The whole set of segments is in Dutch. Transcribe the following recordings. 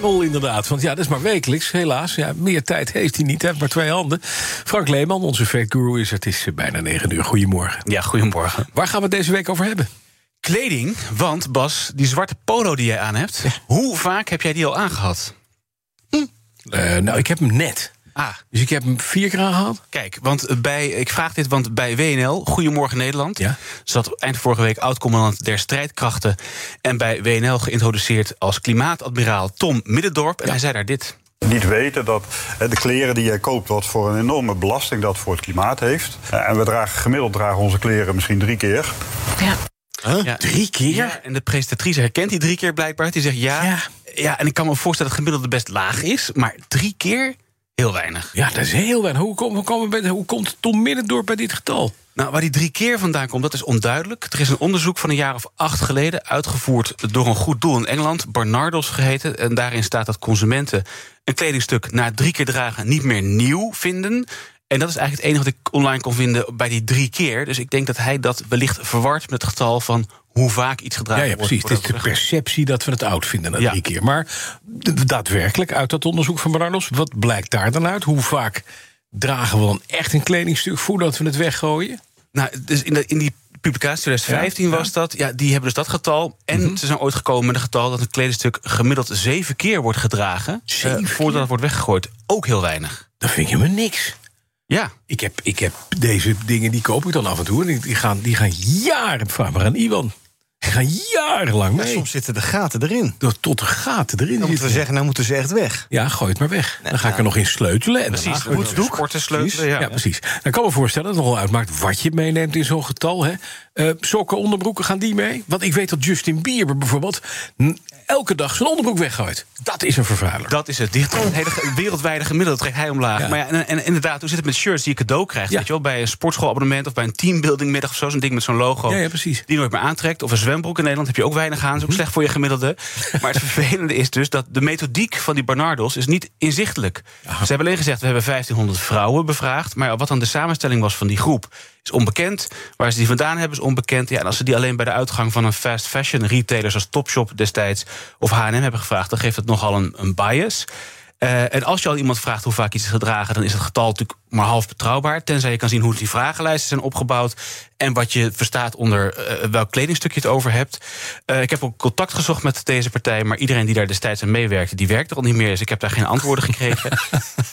Parel inderdaad, want ja, dat is maar wekelijks, helaas. Ja, meer tijd heeft hij niet, hij heeft maar twee handen. Frank Leeman, onze fact guru, is het is eh, bijna negen uur. Goedemorgen. Ja, goedemorgen. Waar gaan we het deze week over hebben? Kleding, want Bas, die zwarte polo die jij aan hebt... hoe vaak heb jij die al aangehad? Eh, nou, ik heb hem net. Ah, Dus ik heb hem vier keer aangehad. kijk, want bij, ik vraag dit, want bij WNL, Goedemorgen Nederland... Ja. zat eind vorige week oud-commandant der strijdkrachten... en bij WNL geïntroduceerd als klimaatadmiraal Tom Middendorp. En hij zei daar dit. niet weten dat eh, de kleren die jij koopt... wat voor een enorme belasting dat voor het klimaat heeft. Eh, En we dragen gemiddeld dragen onze kleren misschien drie keer. Ja, Drie keer? Ja, en de presentatrice herkent die drie keer blijkbaar. Die zegt ja, Ja. ja. en ik kan me voorstellen dat het gemiddelde best laag is... maar drie keer heel weinig. Ja, dat is heel weinig. Hoe, kom, hoe, komen we bij- hoe komt Tom Middendorp bij dit getal? Nou, waar die drie keer vandaan komt, dat is onduidelijk. Er is een onderzoek van een jaar of acht geleden... uitgevoerd door een goed doel in Engeland, Barnardos geheten. En daarin staat dat consumenten een kledingstuk... na drie keer dragen niet meer nieuw vinden... En dat is eigenlijk het enige wat ik online kon vinden bij die drie keer. Dus ik denk dat hij dat wellicht verward met het getal van hoe vaak iets gedragen Ja, ja wordt. precies. Het is de voordat perceptie dat we het oud vinden na Ja. drie keer. Maar daadwerkelijk, uit dat onderzoek van Barnardos... wat blijkt daar dan uit? Hoe vaak dragen we dan echt een kledingstuk... voordat we het weggooien? Nou, dus in, de, in die publicatie 2015 Ja, was dat. Ja, die hebben dus dat getal. En Mhm. ze zijn ooit gekomen met een getal dat een kledingstuk gemiddeld zeven keer wordt gedragen. Zeven eh, voordat keer? het wordt weggegooid. Ook heel weinig. Dan vind je me niks. Ja. Ik heb, ik heb deze dingen, die koop ik dan af en toe. En die- gaan, die gaan jaren, vraag maar aan Iwan. Die gaan jarenlang mee. Soms zitten de gaten erin. Door- Tot de gaten erin Dan moeten we zeggen, nou moeten ze echt weg. Ja, gooi het maar weg. Dan ga ik er nog in sleutelen. En Precies. ik het weg. Sporten sleutelen. Ja. Ja, precies. Dan kan me voorstellen dat het nogal uitmaakt wat je meeneemt in zo'n getal. Hè. Eh, sokken, onderbroeken, gaan die mee? Want ik weet dat Justin Bieber bijvoorbeeld elke dag zijn onderbroek weggooit. Dat is een vervuiler. Dat is het. Die het hele wereldwijde gemiddelde trekt hij omlaag. Ja. Maar ja, en, en inderdaad, hoe zit het met shirts die je cadeau krijgt? Ja. Weet je wel, bij een sportschoolabonnement of bij een teambuildingmiddag of zo. Zo'n ding met zo'n logo. Ja, precies. Die nooit meer aantrekt. Of een zwembroek in Nederland heb je ook weinig aan. Dat is ook slecht voor je gemiddelde. Maar het vervelende is dus dat de methodiek van die Barnardos is niet inzichtelijk. Ze hebben alleen gezegd, we hebben 1500 vrouwen bevraagd. Maar wat dan de samenstelling was van die groep onbekend. Waar ze die vandaan hebben is onbekend. Ja, en als ze die alleen bij de uitgang van een fast fashion retailer... zoals Topshop destijds of H&M hebben gevraagd... dan geeft het nogal een, een bias. Eh, en als je al iemand vraagt hoe vaak iets is gedragen... dan is het getal natuurlijk maar half betrouwbaar. Tenzij je kan zien hoe die vragenlijsten zijn opgebouwd... en wat je verstaat onder eh, welk kledingstuk je het over hebt. Eh, ik heb ook contact gezocht met deze partij... maar iedereen die daar destijds aan meewerkte, die werkt er al niet meer. Dus ik heb daar geen antwoorden gekregen.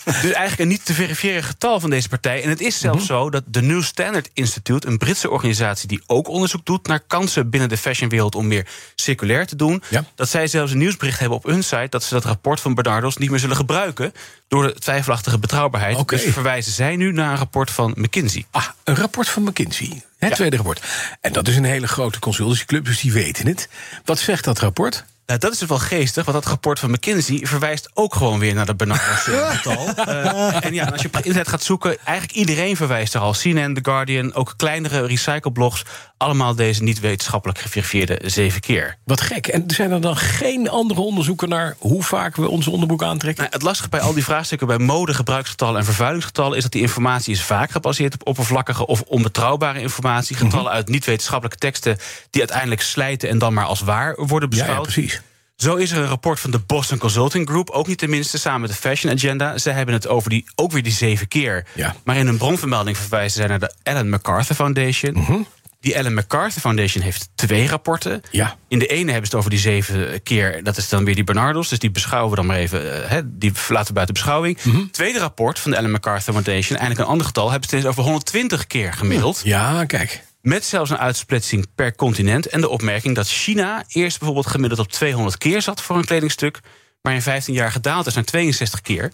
dus eigenlijk een niet te verifiëren getal van deze partij. En het is zelfs Mhm. zo dat de New Standard Institute... een Britse organisatie die ook onderzoek doet... naar kansen binnen de fashionwereld om meer circulair te doen... Ja. dat zij zelfs een nieuwsbericht hebben op hun site... dat ze dat rapport van Bernardos niet meer zullen gebruiken... door de twijfelachtige betrouwbaarheid. Dus verwijzen zij nu naar een rapport van McKinsey. Ah, een rapport van McKinsey. Het tweede rapport. En dat is een hele grote consultancyclub, dus die weten het. Wat zegt dat rapport? Nou, dat is dus wel geestig, want dat rapport van McKinsey verwijst ook gewoon weer naar de Bernardos-getal. en ja, als je op internet gaat zoeken, eigenlijk iedereen verwijst er al. CNN, The Guardian, ook kleinere recycleblogs, allemaal deze niet wetenschappelijk geverifieerde zeven keer. Wat gek. En zijn er dan geen andere onderzoeken naar hoe vaak we onze onderbroek aantrekken? Nou, het lastige bij al die vraagstukken bij mode, gebruiksgetallen en vervuilingsgetallen is dat die informatie is vaak gebaseerd op oppervlakkige of onbetrouwbare informatie. Getallen uit niet-wetenschappelijke teksten die uiteindelijk slijten en dan maar als waar worden ja, beschouwd. ja, precies. Zo is er een rapport van de Boston Consulting Group, ook niet tenminste samen met de Fashion Agenda. Ze hebben het over die, ook weer die zeven keer. Ja. Maar in een bronvermelding verwijzen zij naar de Ellen MacArthur Foundation. Mhm. Die Ellen MacArthur Foundation heeft twee rapporten. Ja. In de ene hebben ze het over die zeven keer. Dat is dan weer die Bernardos. Dus die beschouwen we dan maar even. eh, die laten we buiten beschouwing. Mhm. Tweede rapport van de Ellen MacArthur Foundation. Eindelijk een ander getal. Hebben ze steeds over 120 keer gemiddeld. Ja, kijk. Met zelfs een uitsplitsing per continent. En de opmerking dat China eerst bijvoorbeeld gemiddeld op 200 keer zat voor een kledingstuk. Maar in 15 jaar gedaald is naar 62 keer.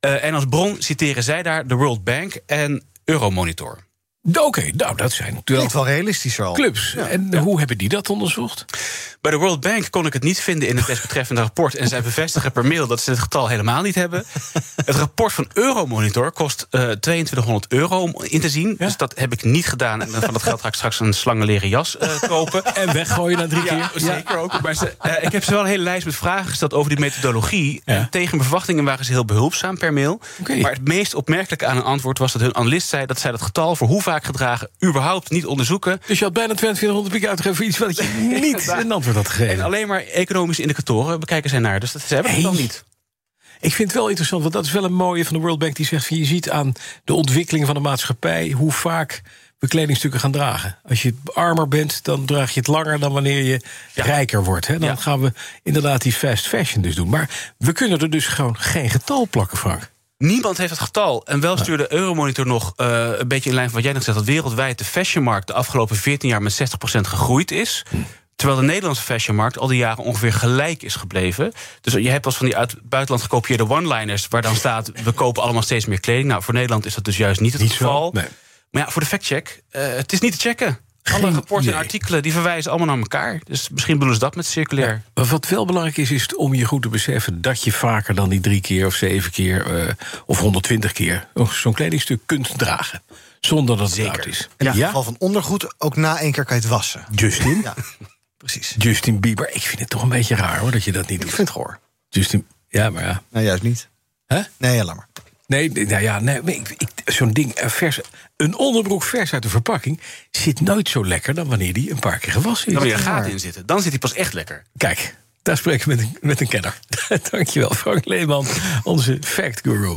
Eh, en als bron citeren zij daar de World Bank en Euromonitor. Oké, nou, dat zijn wel Klinkt wel realistischer al. clubs. En hoe hebben die dat onderzocht? Bij de World Bank kon ik het niet vinden in het desbetreffende rapport. En zij bevestigen per mail dat ze het getal helemaal niet hebben. Het rapport van Euromonitor kost eh 2200 euro om in te zien. Dus dat heb ik niet gedaan. En van dat geld ga ik straks een slangenleren jas eh, kopen. En weggooien na drie Ja, keer? zeker ook. Maar ze, eh, ik heb ze wel een hele lijst met vragen gesteld over die methodologie. Ja. En tegen mijn verwachtingen waren ze heel behulpzaam per mail. Oké. Maar het meest opmerkelijke aan een antwoord was dat hun analist zei dat zij dat getal voor hoe vaak gedragen überhaupt niet onderzoeken. Dus je had bijna 2200 piek uitgegeven voor iets wat je niet een antwoord had En gegeven. alleen maar economische indicatoren bekijken zij naar. Dus dat, ze hebben het Hey. dan niet. Ik vind het wel interessant, want dat is wel een mooie van de World Bank... die zegt, van, je ziet aan de ontwikkeling van de maatschappij... hoe vaak we kledingstukken gaan dragen. Als je armer bent, dan draag je het langer... dan wanneer je rijker wordt. Hè? Dan Ja. gaan we inderdaad die fast fashion dus doen. Maar we kunnen er dus gewoon geen getal plakken, Frank. Niemand heeft het getal. En wel stuurde Euromonitor nog eh, een beetje in lijn van wat jij net zegt... dat wereldwijd de fashionmarkt de afgelopen 14 jaar met 60% gegroeid is. Terwijl de Nederlandse fashionmarkt al die jaren ongeveer gelijk is gebleven. Dus je hebt als van die uit buitenland gekopieerde one-liners... waar dan staat, we kopen allemaal steeds meer kleding. Nou, voor Nederland is dat dus juist niet het Niet zo, geval. nee. Maar ja, voor de factcheck, eh het is niet te checken. Alle rapporten en artikelen die verwijzen allemaal naar elkaar. Dus misschien bedoelen ze dat met circulair. Maar wat wel belangrijk is, is om je goed te beseffen... dat je vaker dan die drie keer of zeven keer... eh, of 120 keer zo'n kledingstuk kunt dragen. Zonder dat het Zeker. oud is. In het ja? geval van ondergoed ook na één keer kan je het wassen. Justin? Ja, precies. Justin Bieber. Ik vind het toch een beetje raar hoor, dat je dat niet doet. Ik vind het goor. Justin, ja, maar ja. Nou, juist niet. Hè? Nee, ja, laat maar. Nee, nee, nou ja, nee, ik, ik- zo'n ding, eh, vers, een onderbroek vers uit de verpakking... zit nooit zo lekker dan wanneer die een paar keer gewassen is. Dan weer een gaten in zitten. Dan zit hij pas echt lekker. Kijk, daar spreken we met een, met een kenner. Dankjewel, Frank Leeman, onze fact guru.